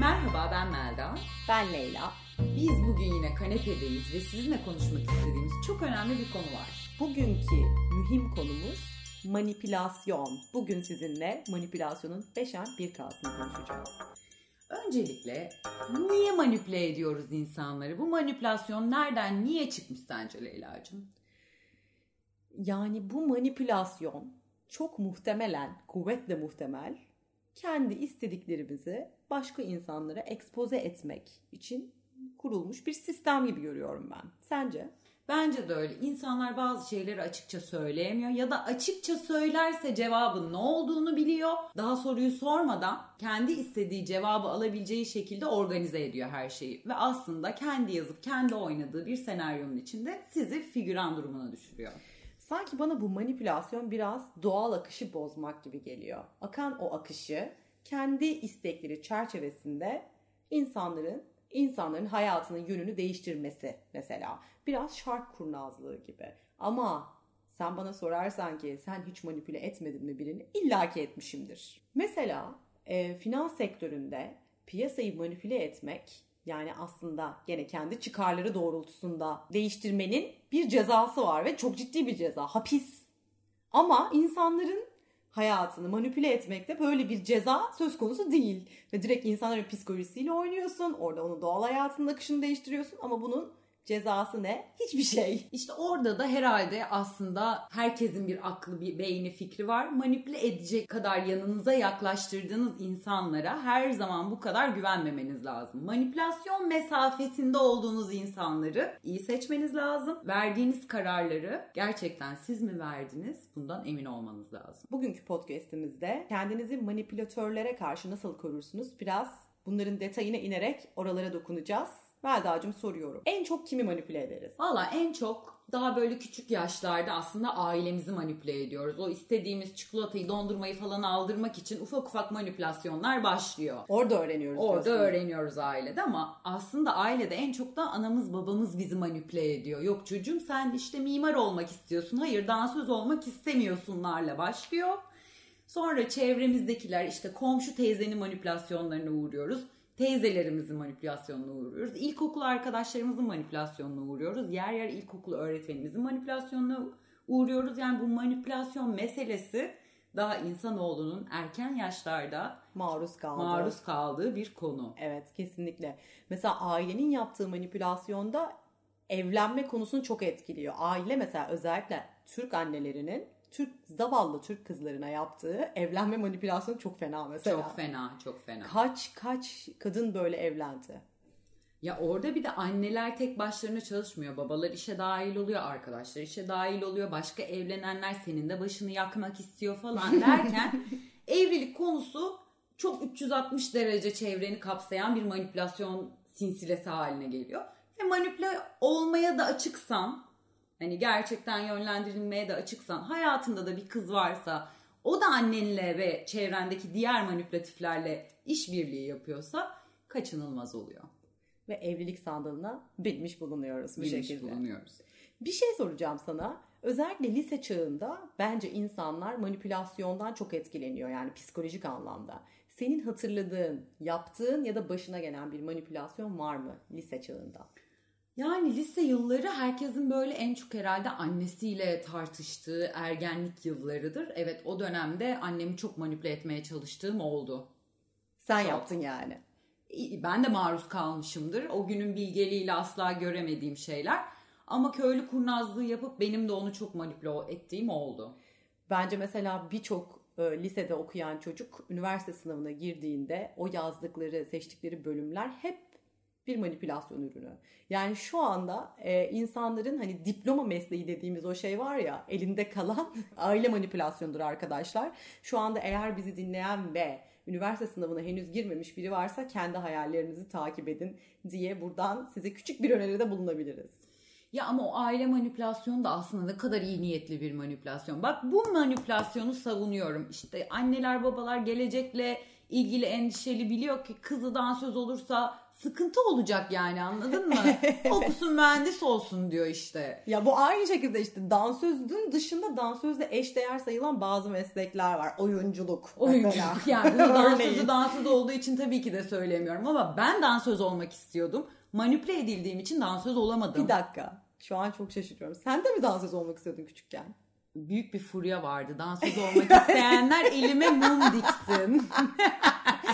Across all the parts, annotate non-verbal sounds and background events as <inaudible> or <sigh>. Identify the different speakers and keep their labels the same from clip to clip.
Speaker 1: Merhaba ben Melda.
Speaker 2: Ben Leyla.
Speaker 1: Biz bugün yine kanepedeyiz ve sizinle konuşmak istediğimiz çok önemli bir konu var.
Speaker 2: Bugünkü mühim konumuz manipülasyon. Bugün sizinle manipülasyonun 5'en 1K'sını konuşacağız.
Speaker 1: Öncelikle niye manipüle ediyoruz insanları? Bu manipülasyon nereden, niye çıkmış sence Leyla'cığım?
Speaker 2: Yani bu manipülasyon çok muhtemelen, kuvvetle muhtemel kendi istediklerimizi başka insanlara ekspoze etmek için kurulmuş bir sistem gibi görüyorum ben. Sence?
Speaker 1: Bence de öyle. İnsanlar bazı şeyleri açıkça söyleyemiyor ya da açıkça söylerse cevabın ne olduğunu biliyor. Daha soruyu sormadan kendi istediği cevabı alabileceği şekilde organize ediyor her şeyi. Ve aslında kendi yazıp kendi oynadığı bir senaryonun içinde sizi figüran durumuna düşürüyor.
Speaker 2: Sanki bana bu manipülasyon biraz doğal akışı bozmak gibi geliyor. Akan o akışı kendi istekleri çerçevesinde insanların insanların hayatının yönünü değiştirmesi mesela. Biraz şark kurnazlığı gibi. Ama sen bana sorarsan ki sen hiç manipüle etmedin mi birini? İlla ki etmişimdir. Mesela e, finans sektöründe piyasayı manipüle etmek yani aslında gene kendi çıkarları doğrultusunda değiştirmenin bir cezası var ve çok ciddi bir ceza. Hapis. Ama insanların hayatını manipüle etmekte böyle bir ceza söz konusu değil. Ve direkt insanların psikolojisiyle oynuyorsun. Orada onun doğal hayatının akışını değiştiriyorsun ama bunun Cezası ne? Hiçbir şey.
Speaker 1: İşte orada da herhalde aslında herkesin bir aklı, bir beyni, fikri var. Manipüle edecek kadar yanınıza yaklaştırdığınız insanlara her zaman bu kadar güvenmemeniz lazım. Manipülasyon mesafesinde olduğunuz insanları iyi seçmeniz lazım. Verdiğiniz kararları gerçekten siz mi verdiniz? Bundan emin olmanız lazım.
Speaker 2: Bugünkü podcast'imizde kendinizi manipülatörlere karşı nasıl korursunuz? Biraz bunların detayına inerek oralara dokunacağız. Melda'cığım soruyorum. En çok kimi manipüle ederiz?
Speaker 1: Valla en çok daha böyle küçük yaşlarda aslında ailemizi manipüle ediyoruz. O istediğimiz çikolatayı, dondurmayı falan aldırmak için ufak ufak manipülasyonlar başlıyor.
Speaker 2: Orada öğreniyoruz.
Speaker 1: Orada diyorsun. öğreniyoruz ailede ama aslında ailede en çok da anamız babamız bizi manipüle ediyor. Yok çocuğum sen işte mimar olmak istiyorsun. Hayır dansöz olmak istemiyorsunlarla başlıyor. Sonra çevremizdekiler işte komşu teyzenin manipülasyonlarına uğruyoruz teyzelerimizin manipülasyonuna uğruyoruz. İlkokul arkadaşlarımızın manipülasyonuna uğruyoruz. Yer yer ilkokul öğretmenimizin manipülasyonuna uğruyoruz. Yani bu manipülasyon meselesi daha insanoğlunun erken yaşlarda
Speaker 2: maruz kaldığı.
Speaker 1: maruz kaldığı bir konu.
Speaker 2: Evet kesinlikle. Mesela ailenin yaptığı manipülasyonda evlenme konusunu çok etkiliyor. Aile mesela özellikle Türk annelerinin Türk zavallı Türk kızlarına yaptığı evlenme manipülasyonu çok fena mesela.
Speaker 1: Çok fena, çok fena.
Speaker 2: Kaç kaç kadın böyle evlendi.
Speaker 1: Ya orada bir de anneler tek başlarına çalışmıyor. Babalar işe dahil oluyor, arkadaşlar işe dahil oluyor. Başka evlenenler senin de başını yakmak istiyor falan <laughs> derken evlilik konusu çok 360 derece çevreni kapsayan bir manipülasyon sinsilesi haline geliyor. Ve manipüle olmaya da açıksan hani gerçekten yönlendirilmeye de açıksan hayatında da bir kız varsa o da annenle ve çevrendeki diğer manipülatiflerle işbirliği yapıyorsa kaçınılmaz oluyor.
Speaker 2: Ve evlilik sandalına binmiş bulunuyoruz bu
Speaker 1: binmiş
Speaker 2: şekilde.
Speaker 1: bulunuyoruz.
Speaker 2: Bir şey soracağım sana. Özellikle lise çağında bence insanlar manipülasyondan çok etkileniyor yani psikolojik anlamda. Senin hatırladığın, yaptığın ya da başına gelen bir manipülasyon var mı lise çağında?
Speaker 1: Yani lise yılları herkesin böyle en çok herhalde annesiyle tartıştığı ergenlik yıllarıdır. Evet o dönemde annemi çok manipüle etmeye çalıştığım oldu.
Speaker 2: Sen çok. yaptın yani.
Speaker 1: Ben de maruz kalmışımdır. O günün bilgeliğiyle asla göremediğim şeyler. Ama köylü kurnazlığı yapıp benim de onu çok manipüle ettiğim oldu.
Speaker 2: Bence mesela birçok e, lisede okuyan çocuk üniversite sınavına girdiğinde o yazdıkları, seçtikleri bölümler hep bir manipülasyon ürünü. Yani şu anda e, insanların hani diploma mesleği dediğimiz o şey var ya elinde kalan <laughs> aile manipülasyonudur arkadaşlar. Şu anda eğer bizi dinleyen ve üniversite sınavına henüz girmemiş biri varsa kendi hayallerinizi takip edin diye buradan size küçük bir öneride bulunabiliriz.
Speaker 1: Ya ama o aile manipülasyonu da aslında ne kadar iyi niyetli bir manipülasyon. Bak bu manipülasyonu savunuyorum. İşte anneler babalar gelecekle ilgili endişeli biliyor ki kızı dansöz olursa sıkıntı olacak yani anladın mı? <laughs> Okusun mühendis olsun diyor işte.
Speaker 2: Ya bu aynı şekilde işte dansözün dışında dansözle eşdeğer sayılan bazı meslekler var. Oyunculuk.
Speaker 1: Oyunculuk yani bunu <laughs> dansözü dansöz olduğu için tabii ki de söylemiyorum ama ben dansöz olmak istiyordum. Manipüle edildiğim için dansöz olamadım.
Speaker 2: Bir dakika. Şu an çok şaşırıyorum. Sen de mi dansöz olmak istiyordun küçükken?
Speaker 1: Büyük bir furya vardı. Dansöz olmak isteyenler elime mum diksin. <laughs>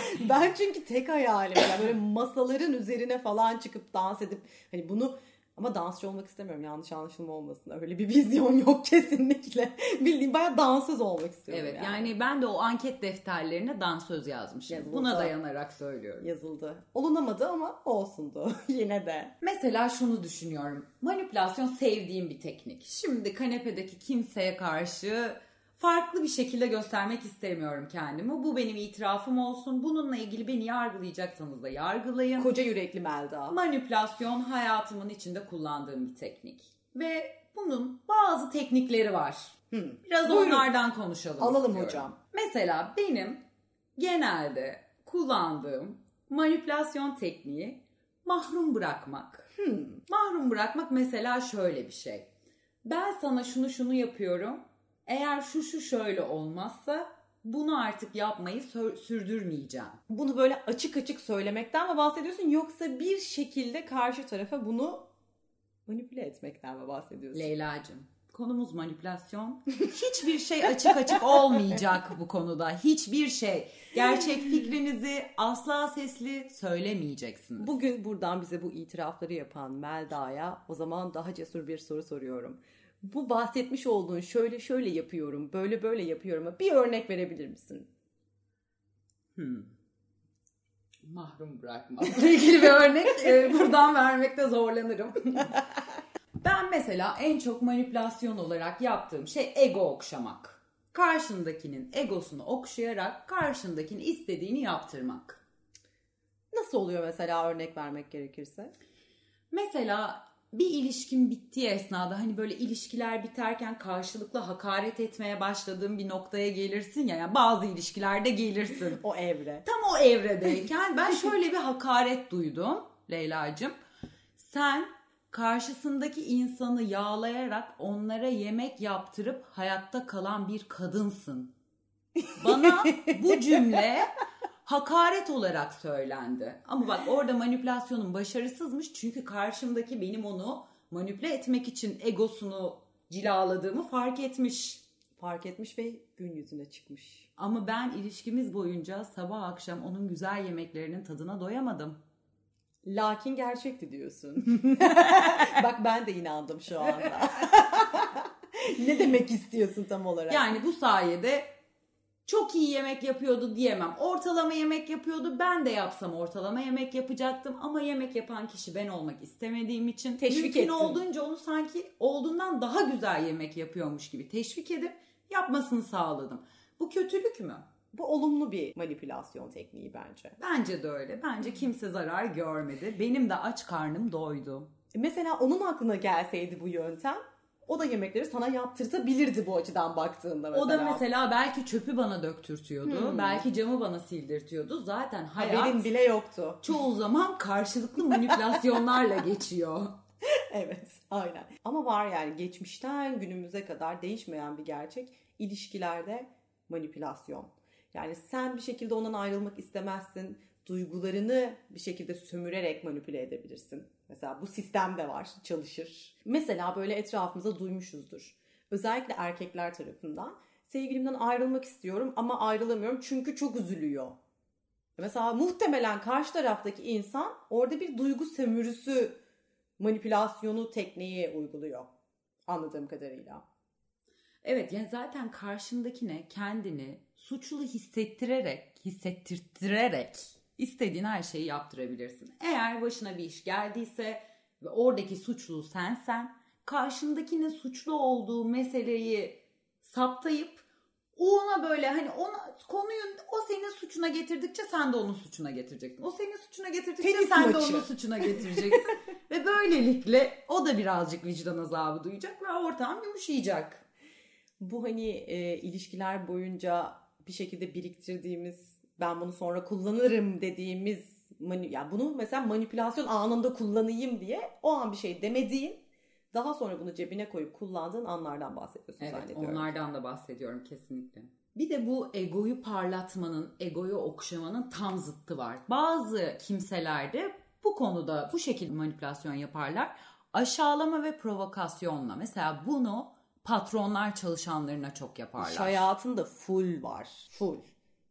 Speaker 1: <laughs>
Speaker 2: ben çünkü tek hayalim yani böyle masaların üzerine falan çıkıp dans edip hani bunu ama dansçı olmak istemiyorum yanlış anlaşılma olmasın. Öyle bir vizyon yok kesinlikle. <laughs> Bildiğim bayağı dansöz olmak istiyorum.
Speaker 1: Evet yani. yani ben de o anket defterlerine dansöz yazmışım. Yazıldı. Buna dayanarak söylüyorum.
Speaker 2: Yazıldı. Olunamadı ama olsundu <laughs> yine de.
Speaker 1: Mesela şunu düşünüyorum. Manipülasyon sevdiğim bir teknik. Şimdi kanepedeki kimseye karşı farklı bir şekilde göstermek istemiyorum kendimi. Bu benim itirafım olsun. Bununla ilgili beni yargılayacaksanız da yargılayın.
Speaker 2: Koca yürekli Melda.
Speaker 1: Manipülasyon hayatımın içinde kullandığım bir teknik. Ve bunun bazı teknikleri var. Hmm. Biraz Buyurun. onlardan konuşalım
Speaker 2: Alalım istiyorum. hocam.
Speaker 1: Mesela benim genelde kullandığım manipülasyon tekniği mahrum bırakmak. Hmm. Mahrum bırakmak mesela şöyle bir şey. Ben sana şunu şunu yapıyorum eğer şu şu şöyle olmazsa bunu artık yapmayı sürdürmeyeceğim.
Speaker 2: Bunu böyle açık açık söylemekten mi bahsediyorsun yoksa bir şekilde karşı tarafa bunu manipüle etmekten mi bahsediyorsun?
Speaker 1: Leyla'cığım konumuz manipülasyon. Hiçbir şey açık açık <laughs> olmayacak bu konuda. Hiçbir şey. Gerçek fikrinizi asla sesli söylemeyeceksiniz.
Speaker 2: Bugün buradan bize bu itirafları yapan Melda'ya o zaman daha cesur bir soru soruyorum bu bahsetmiş olduğun şöyle şöyle yapıyorum, böyle böyle yapıyorum. Bir örnek verebilir misin?
Speaker 1: Hmm. Mahrum bırakmakla <laughs> ilgili bir örnek e, <laughs> buradan vermekte zorlanırım. <laughs> ben mesela en çok manipülasyon olarak yaptığım şey ego okşamak. Karşındakinin egosunu okşayarak karşındakinin istediğini yaptırmak.
Speaker 2: Nasıl oluyor mesela örnek vermek gerekirse?
Speaker 1: Mesela bir ilişkin bittiği esnada hani böyle ilişkiler biterken karşılıklı hakaret etmeye başladığın bir noktaya gelirsin ya. Yani bazı ilişkilerde gelirsin. <laughs>
Speaker 2: o evre.
Speaker 1: Tam o evredeyken ben şöyle bir hakaret duydum Leyla'cığım. Sen karşısındaki insanı yağlayarak onlara yemek yaptırıp hayatta kalan bir kadınsın. Bana bu cümle <laughs> hakaret olarak söylendi. Ama bak orada manipülasyonun başarısızmış çünkü karşımdaki benim onu manipüle etmek için egosunu cilaladığımı fark etmiş.
Speaker 2: Fark etmiş ve gün yüzüne çıkmış.
Speaker 1: Ama ben ilişkimiz boyunca sabah akşam onun güzel yemeklerinin tadına doyamadım.
Speaker 2: Lakin gerçekti diyorsun. <laughs> Bak ben de inandım şu anda. <laughs> ne demek istiyorsun tam olarak?
Speaker 1: Yani bu sayede çok iyi yemek yapıyordu diyemem. Ortalama yemek yapıyordu. Ben de yapsam ortalama yemek yapacaktım. Ama yemek yapan kişi ben olmak istemediğim için teşvik mümkün ettim. olduğunca onu sanki olduğundan daha güzel yemek yapıyormuş gibi teşvik edip yapmasını sağladım. Bu kötülük mü?
Speaker 2: Bu olumlu bir manipülasyon tekniği bence.
Speaker 1: Bence de öyle. Bence kimse zarar görmedi. Benim de aç karnım doydu.
Speaker 2: Mesela onun aklına gelseydi bu yöntem o da yemekleri sana yaptırtabilirdi bu açıdan baktığında mesela.
Speaker 1: O da mesela belki çöpü bana döktürtüyordu. Hmm. Belki camı bana sildirtiyordu. Zaten hayat
Speaker 2: Haberin bile yoktu.
Speaker 1: Çoğu zaman karşılıklı manipülasyonlarla <laughs> geçiyor.
Speaker 2: evet aynen. Ama var yani geçmişten günümüze kadar değişmeyen bir gerçek. ilişkilerde manipülasyon. Yani sen bir şekilde ondan ayrılmak istemezsin. Duygularını bir şekilde sömürerek manipüle edebilirsin. Mesela bu sistem de var, çalışır. Mesela böyle etrafımıza duymuşuzdur. Özellikle erkekler tarafından. Sevgilimden ayrılmak istiyorum ama ayrılamıyorum çünkü çok üzülüyor. Mesela muhtemelen karşı taraftaki insan orada bir duygu sömürüsü manipülasyonu tekniği uyguluyor. Anladığım kadarıyla.
Speaker 1: Evet yani zaten karşındakine kendini suçlu hissettirerek, hissettirtirerek istediğin her şeyi yaptırabilirsin. Eğer başına bir iş geldiyse ve oradaki suçlu sensen karşındakinin suçlu olduğu meseleyi saptayıp ona böyle hani ona konuyu o senin suçuna getirdikçe sen de onun suçuna getireceksin. O senin suçuna getirdikçe Tenis sen maçı. de onun suçuna getireceksin. <laughs> ve böylelikle o da birazcık vicdan azabı duyacak ve ortam yumuşayacak.
Speaker 2: Bu hani e, ilişkiler boyunca bir şekilde biriktirdiğimiz ben bunu sonra kullanırım dediğimiz mani, yani bunu mesela manipülasyon anında kullanayım diye o an bir şey demediğin daha sonra bunu cebine koyup kullandığın anlardan bahsediyorsun
Speaker 1: Evet
Speaker 2: zannediyorum.
Speaker 1: onlardan da bahsediyorum kesinlikle. Bir de bu egoyu parlatmanın, egoyu okşamanın tam zıttı var. Bazı kimselerde bu konuda bu şekilde manipülasyon yaparlar. Aşağılama ve provokasyonla. Mesela bunu patronlar çalışanlarına çok yaparlar.
Speaker 2: İş hayatında full var. Full.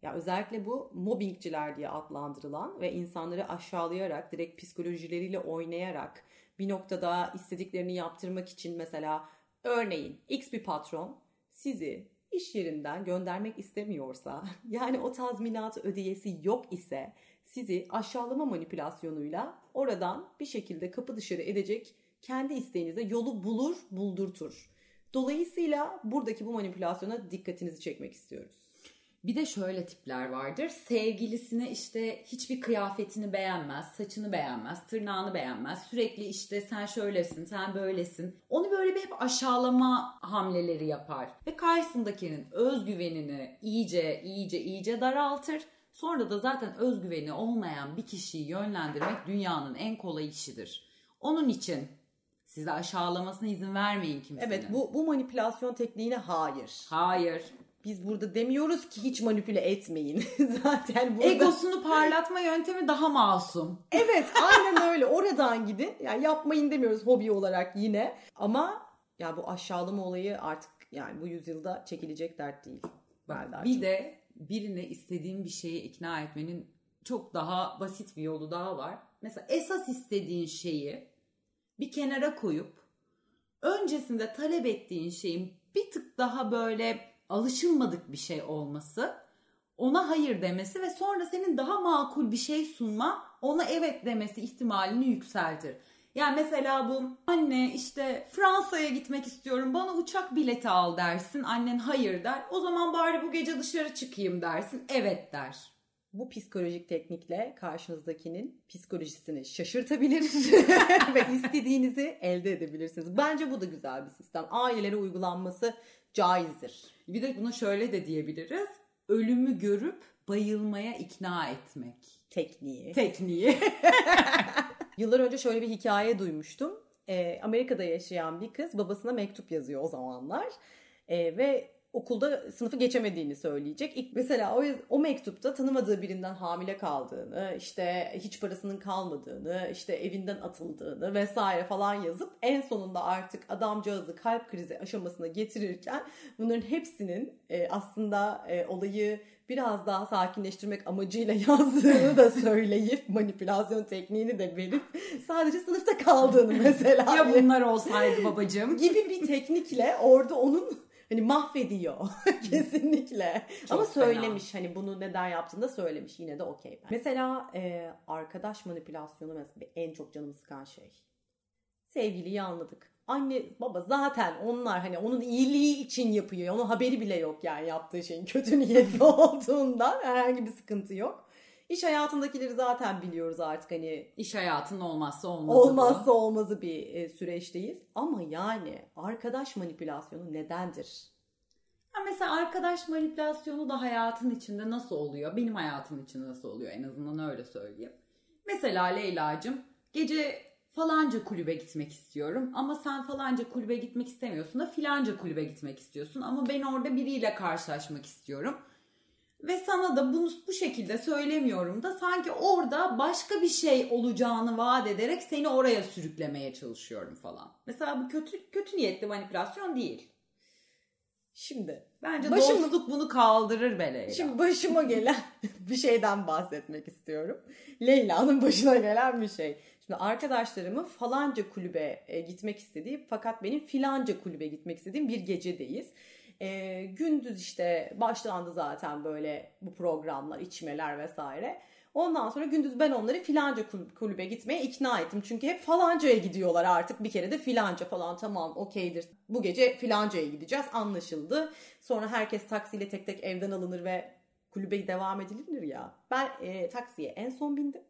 Speaker 2: Ya özellikle bu mobbingciler diye adlandırılan ve insanları aşağılayarak, direkt psikolojileriyle oynayarak bir noktada istediklerini yaptırmak için mesela örneğin X bir patron sizi iş yerinden göndermek istemiyorsa <laughs> yani o tazminatı ödeyesi yok ise sizi aşağılama manipülasyonuyla oradan bir şekilde kapı dışarı edecek kendi isteğinize yolu bulur buldurtur. Dolayısıyla buradaki bu manipülasyona dikkatinizi çekmek istiyoruz.
Speaker 1: Bir de şöyle tipler vardır. Sevgilisine işte hiçbir kıyafetini beğenmez, saçını beğenmez, tırnağını beğenmez. Sürekli işte sen şöylesin, sen böylesin. Onu böyle bir hep aşağılama hamleleri yapar. Ve karşısındakinin özgüvenini iyice iyice iyice daraltır. Sonra da zaten özgüveni olmayan bir kişiyi yönlendirmek dünyanın en kolay işidir. Onun için size aşağılamasına izin vermeyin kimsenin.
Speaker 2: Evet bu, bu manipülasyon tekniğine hayır.
Speaker 1: Hayır.
Speaker 2: Biz burada demiyoruz ki hiç manipüle etmeyin. <laughs> Zaten burada...
Speaker 1: Egosunu parlatma yöntemi daha masum.
Speaker 2: Evet aynen öyle. Oradan gidin. Yani yapmayın demiyoruz hobi olarak yine. Ama ya bu aşağılama olayı artık yani bu yüzyılda çekilecek dert değil.
Speaker 1: Bak, bir de birine istediğin bir şeyi ikna etmenin çok daha basit bir yolu daha var. Mesela esas istediğin şeyi bir kenara koyup öncesinde talep ettiğin şeyin bir tık daha böyle alışılmadık bir şey olması, ona hayır demesi ve sonra senin daha makul bir şey sunma, ona evet demesi ihtimalini yükseltir. Yani mesela bu anne işte Fransa'ya gitmek istiyorum bana uçak bileti al dersin. Annen hayır der. O zaman bari bu gece dışarı çıkayım dersin. Evet der.
Speaker 2: Bu psikolojik teknikle karşınızdakinin psikolojisini şaşırtabilir <laughs> ve istediğinizi elde edebilirsiniz. Bence bu da güzel bir sistem. Ailelere uygulanması caizdir.
Speaker 1: Bir de buna şöyle de diyebiliriz. Ölümü görüp bayılmaya ikna etmek.
Speaker 2: Tekniği.
Speaker 1: Tekniği. <laughs>
Speaker 2: Yıllar önce şöyle bir hikaye duymuştum. Ee, Amerika'da yaşayan bir kız babasına mektup yazıyor o zamanlar. Ee, ve okulda sınıfı geçemediğini söyleyecek. İlk mesela o, o mektupta tanımadığı birinden hamile kaldığını, işte hiç parasının kalmadığını, işte evinden atıldığını vesaire falan yazıp en sonunda artık adamcağızı kalp krizi aşamasına getirirken bunların hepsinin e, aslında e, olayı biraz daha sakinleştirmek amacıyla <laughs> yazdığını da söyleyip manipülasyon tekniğini de verip sadece sınıfta kaldığını <laughs> mesela.
Speaker 1: ya bunlar olsaydı babacığım.
Speaker 2: gibi bir teknikle orada onun hani mahvediyor <laughs> kesinlikle.
Speaker 1: Çok
Speaker 2: Ama
Speaker 1: fena.
Speaker 2: söylemiş hani bunu neden yaptığını da söylemiş yine de okey. Mesela e, arkadaş manipülasyonu mesela en çok canımı sıkan şey. Sevgiliyi anladık. Anne baba zaten onlar hani onun iyiliği için yapıyor. Onun haberi bile yok yani yaptığı şeyin kötü niyetli <laughs> olduğundan herhangi bir sıkıntı yok. İş hayatındakileri zaten biliyoruz artık hani
Speaker 1: İş hayatının olmazsa olmazı
Speaker 2: olmazsa
Speaker 1: bu.
Speaker 2: olmazı bir e, süreçteyiz. Ama yani arkadaş manipülasyonu nedendir?
Speaker 1: Ha mesela arkadaş manipülasyonu da hayatın içinde nasıl oluyor? Benim hayatım içinde nasıl oluyor? En azından öyle söyleyeyim. Mesela Leyla'cığım gece falanca kulübe gitmek istiyorum ama sen falanca kulübe gitmek istemiyorsun da filanca kulübe gitmek istiyorsun ama ben orada biriyle karşılaşmak istiyorum. Ve sana da bunu bu şekilde söylemiyorum da sanki orada başka bir şey olacağını vaat ederek seni oraya sürüklemeye çalışıyorum falan. Mesela bu kötü kötü niyetli manipülasyon değil.
Speaker 2: Şimdi
Speaker 1: Bence
Speaker 2: Başım-
Speaker 1: dostluk bunu kaldırır be Leyla.
Speaker 2: Şimdi başıma gelen <laughs> bir şeyden bahsetmek istiyorum. Leyla'nın başına gelen bir şey. Şimdi arkadaşlarımın falanca kulübe e, gitmek istediği fakat benim filanca kulübe gitmek istediğim bir gecedeyiz. E, gündüz işte başlandı zaten böyle bu programlar, içmeler vesaire. Ondan sonra gündüz ben onları filanca kul- kulübe gitmeye ikna ettim. Çünkü hep falancaya gidiyorlar artık. Bir kere de filanca falan tamam okeydir. Bu gece filancaya gideceğiz anlaşıldı. Sonra herkes taksiyle tek tek evden alınır ve kulübe devam edilir ya. Ben e, taksiye en son bindim.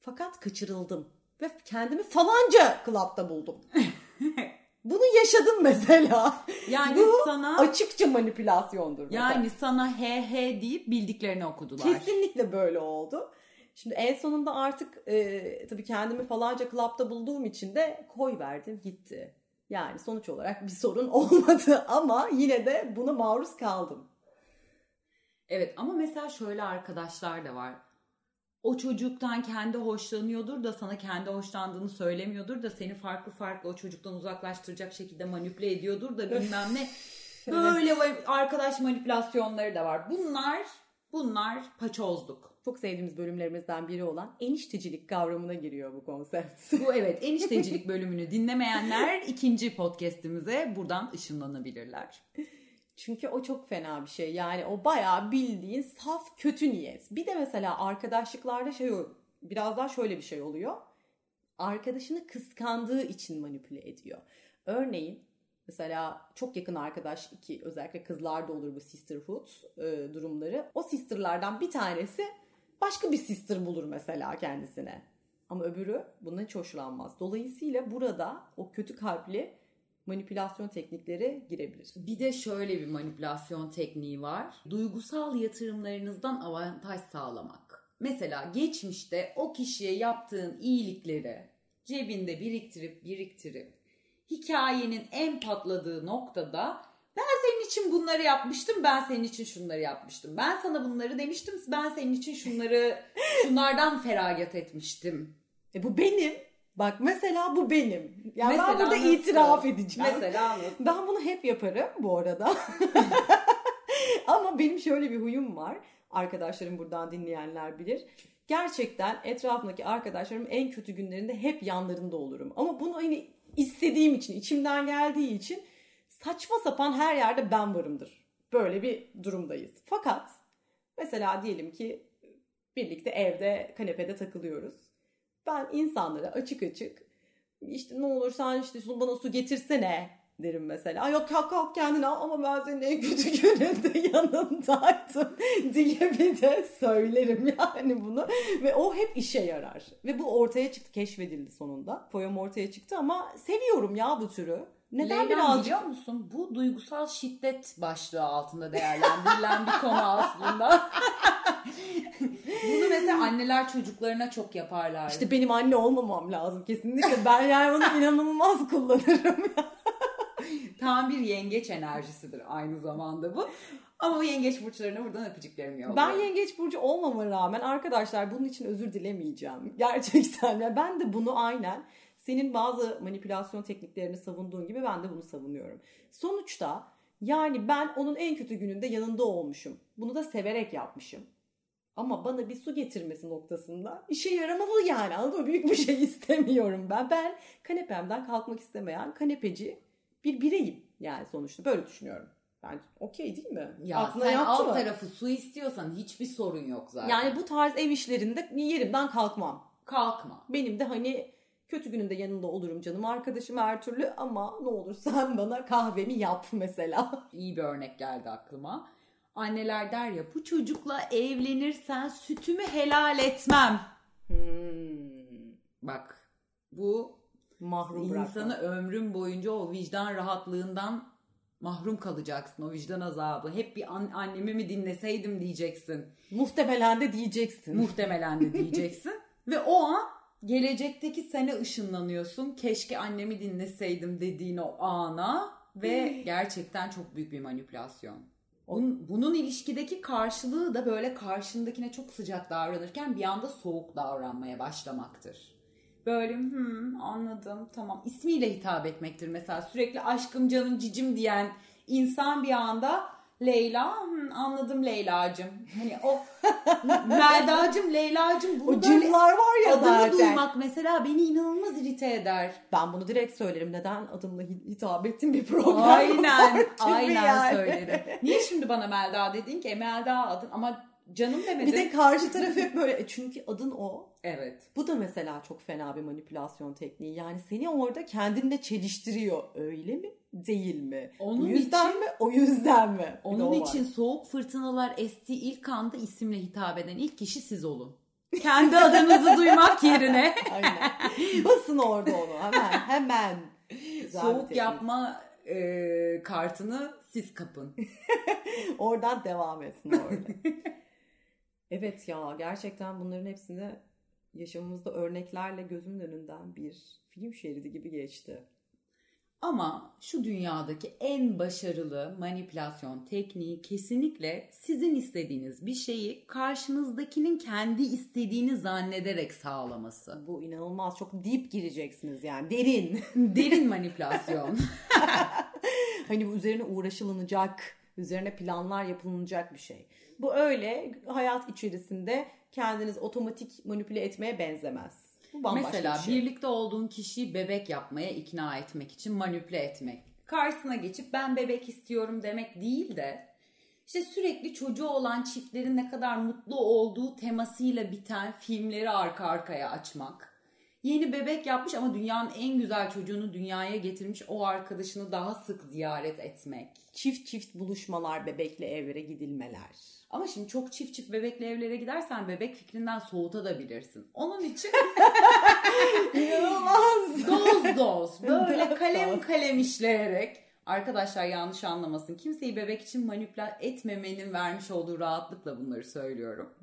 Speaker 2: Fakat kaçırıldım. Ve kendimi falanca klapta buldum. <laughs> Bunu yaşadım mesela.
Speaker 1: Yani
Speaker 2: Bu
Speaker 1: sana
Speaker 2: açıkça manipülasyondur. mesela.
Speaker 1: yani sana he he deyip bildiklerini okudular.
Speaker 2: Kesinlikle böyle oldu. Şimdi en sonunda artık e, tabii kendimi falanca klapta bulduğum için de koy verdim gitti. Yani sonuç olarak bir sorun <laughs> olmadı ama yine de buna maruz kaldım.
Speaker 1: Evet ama mesela şöyle arkadaşlar da var. O çocuktan kendi hoşlanıyordur da sana kendi hoşlandığını söylemiyordur da seni farklı farklı o çocuktan uzaklaştıracak şekilde manipüle ediyordur da bilmem ne. Böyle va- arkadaş manipülasyonları da var. Bunlar bunlar paçozluk.
Speaker 2: Çok sevdiğimiz bölümlerimizden biri olan eniştecilik kavramına giriyor bu konsept.
Speaker 1: Bu evet eniştecilik <laughs> bölümünü dinlemeyenler ikinci podcast'imize buradan ışınlanabilirler.
Speaker 2: Çünkü o çok fena bir şey. Yani o bayağı bildiğin saf kötü niyet. Bir de mesela arkadaşlıklarda şey biraz daha şöyle bir şey oluyor. Arkadaşını kıskandığı için manipüle ediyor. Örneğin mesela çok yakın arkadaş iki özellikle kızlarda olur bu sisterhood e, durumları. O sisterlardan bir tanesi başka bir sister bulur mesela kendisine. Ama öbürü bundan hiç hoşlanmaz. Dolayısıyla burada o kötü kalpli manipülasyon teknikleri girebilir.
Speaker 1: Bir de şöyle bir manipülasyon tekniği var. Duygusal yatırımlarınızdan avantaj sağlamak. Mesela geçmişte o kişiye yaptığın iyilikleri cebinde biriktirip biriktirip hikayenin en patladığı noktada ben senin için bunları yapmıştım, ben senin için şunları yapmıştım. Ben sana bunları demiştim, ben senin için şunları <laughs> şunlardan feragat etmiştim.
Speaker 2: E bu benim. Bak mesela bu benim. Yani
Speaker 1: Mesela
Speaker 2: ben burada
Speaker 1: nasıl?
Speaker 2: itiraf edeceğim.
Speaker 1: Mesela nasıl?
Speaker 2: Ben bunu hep yaparım bu arada. <laughs> Ama benim şöyle bir huyum var. Arkadaşlarım buradan dinleyenler bilir. Gerçekten etrafımdaki arkadaşlarım en kötü günlerinde hep yanlarında olurum. Ama bunu hani istediğim için, içimden geldiği için saçma sapan her yerde ben varımdır. Böyle bir durumdayız. Fakat mesela diyelim ki birlikte evde kanepede takılıyoruz. Ben insanlara açık açık işte ne olur sen işte bana su getirsene derim mesela. "Ay Yok kalk kalk kendine al ama ben senin en kötü <laughs> gününde yanındaydım <laughs> diye bir de söylerim yani bunu. Ve o hep işe yarar. Ve bu ortaya çıktı keşfedildi sonunda. Poem ortaya çıktı ama seviyorum ya bu türü. Neden
Speaker 1: Leyla,
Speaker 2: birazcık
Speaker 1: biliyor musun? Bu duygusal şiddet başlığı altında değerlendirilen bir konu aslında. <laughs> Bunu mesela anneler çocuklarına çok yaparlar.
Speaker 2: İşte benim anne olmamam lazım kesinlikle. Ben yani bunu inanılmaz kullanırım.
Speaker 1: Tam bir yengeç enerjisidir aynı zamanda bu. Ama yengeç burçlarına buradan öpücüklerimi yolluyorum.
Speaker 2: Ben yengeç burcu olmama rağmen arkadaşlar bunun için özür dilemeyeceğim. <laughs> Gerçekten. Yani ben de bunu aynen senin bazı manipülasyon tekniklerini savunduğun gibi ben de bunu savunuyorum. Sonuçta yani ben onun en kötü gününde yanında olmuşum. Bunu da severek yapmışım. Ama bana bir su getirmesi noktasında işe yaramalı yani anladın mı? Büyük bir şey <laughs> istemiyorum ben. Ben kanepemden kalkmak istemeyen kanepeci bir bireyim yani sonuçta böyle düşünüyorum. Ben okey değil mi?
Speaker 1: ya
Speaker 2: Aklına
Speaker 1: sen alt
Speaker 2: mı?
Speaker 1: tarafı su istiyorsan hiçbir sorun yok zaten.
Speaker 2: Yani bu tarz ev işlerinde yerimden kalkmam.
Speaker 1: kalkma.
Speaker 2: Benim de hani kötü gününde yanında olurum canım arkadaşım her türlü ama ne olur sen bana kahvemi yap mesela. <laughs>
Speaker 1: İyi bir örnek geldi aklıma. Anneler der ya bu çocukla evlenirsen sütümü helal etmem.
Speaker 2: Hmm.
Speaker 1: Bak bu
Speaker 2: Mahrum bırakma.
Speaker 1: insanı ömrün boyunca o vicdan rahatlığından mahrum kalacaksın. O vicdan azabı. Hep bir an- annemi mi dinleseydim diyeceksin.
Speaker 2: Muhtemelen de diyeceksin.
Speaker 1: Muhtemelen de <laughs> diyeceksin. Ve o an gelecekteki sene ışınlanıyorsun. Keşke annemi dinleseydim dediğin o ana ve gerçekten çok büyük bir manipülasyon. Bunun, bunun ilişkideki karşılığı da böyle karşındakine çok sıcak davranırken bir anda soğuk davranmaya başlamaktır. Böyle hmm, anladım tamam ismiyle hitap etmektir mesela sürekli aşkım canım cicim diyen insan bir anda Leyla hmm, anladım Leyla'cım. Hani o <laughs> Melda'cım Leyla'cım bunu
Speaker 2: o cümleler var ya
Speaker 1: adını
Speaker 2: zaten.
Speaker 1: duymak mesela beni inanılmaz irite eder.
Speaker 2: Ben bunu direkt söylerim. Neden adımla hi- hitap ettim bir problem
Speaker 1: Aynen, aynen
Speaker 2: yani.
Speaker 1: söylerim. Niye şimdi bana Melda dedin ki? E, Melda adın ama canım demedin.
Speaker 2: Bir de karşı taraf hep böyle "E, çünkü adın o.
Speaker 1: Evet.
Speaker 2: Bu da mesela çok fena bir manipülasyon tekniği. Yani seni orada kendinle çeliştiriyor. Öyle mi? Değil mi?
Speaker 1: Onun
Speaker 2: Bu yüzden
Speaker 1: için-
Speaker 2: mi? O yüzden mi?
Speaker 1: Onun
Speaker 2: o var.
Speaker 1: için soğuk fırtınalar estiği ilk anda isimle hitap eden ilk kişi siz olun. <laughs> Kendi adınızı duymak yerine
Speaker 2: Aynen. Basın orada onu hemen hemen. Güzel
Speaker 1: Soğuk yapma e, kartını siz kapın. <laughs>
Speaker 2: Oradan devam etsin orada. <laughs> evet ya gerçekten bunların hepsini yaşamımızda örneklerle gözümün önünden bir film şeridi gibi geçti.
Speaker 1: Ama şu dünyadaki en başarılı manipülasyon tekniği kesinlikle sizin istediğiniz bir şeyi karşınızdakinin kendi istediğini zannederek sağlaması.
Speaker 2: Bu inanılmaz çok deep gireceksiniz yani derin. <laughs>
Speaker 1: Derin manipülasyon. <laughs>
Speaker 2: hani bu üzerine uğraşılınacak, üzerine planlar yapılınacak bir şey. Bu öyle hayat içerisinde kendiniz otomatik manipüle etmeye benzemez. Bu bambaşka
Speaker 1: Mesela
Speaker 2: bir şey.
Speaker 1: birlikte olduğun kişiyi bebek yapmaya ikna etmek için manipüle etmek. Karşısına geçip ben bebek istiyorum demek değil de işte sürekli çocuğu olan çiftlerin ne kadar mutlu olduğu temasıyla biten filmleri arka arkaya açmak. Yeni bebek yapmış ama dünyanın en güzel çocuğunu dünyaya getirmiş o arkadaşını daha sık ziyaret etmek.
Speaker 2: Çift çift buluşmalar, bebekle evlere gidilmeler.
Speaker 1: Ama şimdi çok çift çift bebekle evlere gidersen bebek fikrinden soğutabilirsin. Onun için <laughs>
Speaker 2: İnanılmaz.
Speaker 1: doz doz <laughs> böyle kalem kalem işleyerek arkadaşlar yanlış anlamasın. Kimseyi bebek için manipüle etmemenin vermiş olduğu rahatlıkla bunları söylüyorum.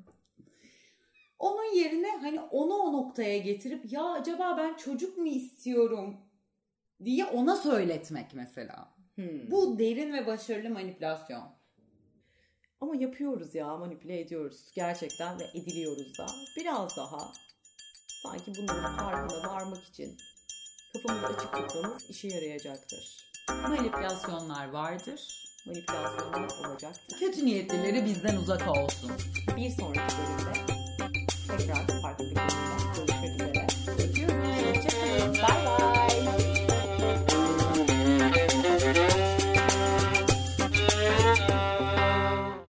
Speaker 1: Onun yerine hani onu o noktaya getirip ya acaba ben çocuk mu istiyorum diye ona söyletmek mesela.
Speaker 2: Hmm.
Speaker 1: Bu derin ve başarılı manipülasyon.
Speaker 2: Ama yapıyoruz ya manipüle ediyoruz gerçekten ve ediliyoruz da. Biraz daha sanki bunların farkına varmak için kafamızı açık tutmamız işe yarayacaktır.
Speaker 1: Manipülasyonlar vardır.
Speaker 2: Manipülasyonlar olacaktır.
Speaker 1: Kötü niyetlileri bizden uzak olsun.
Speaker 2: Bir sonraki bölümde tekrar farklı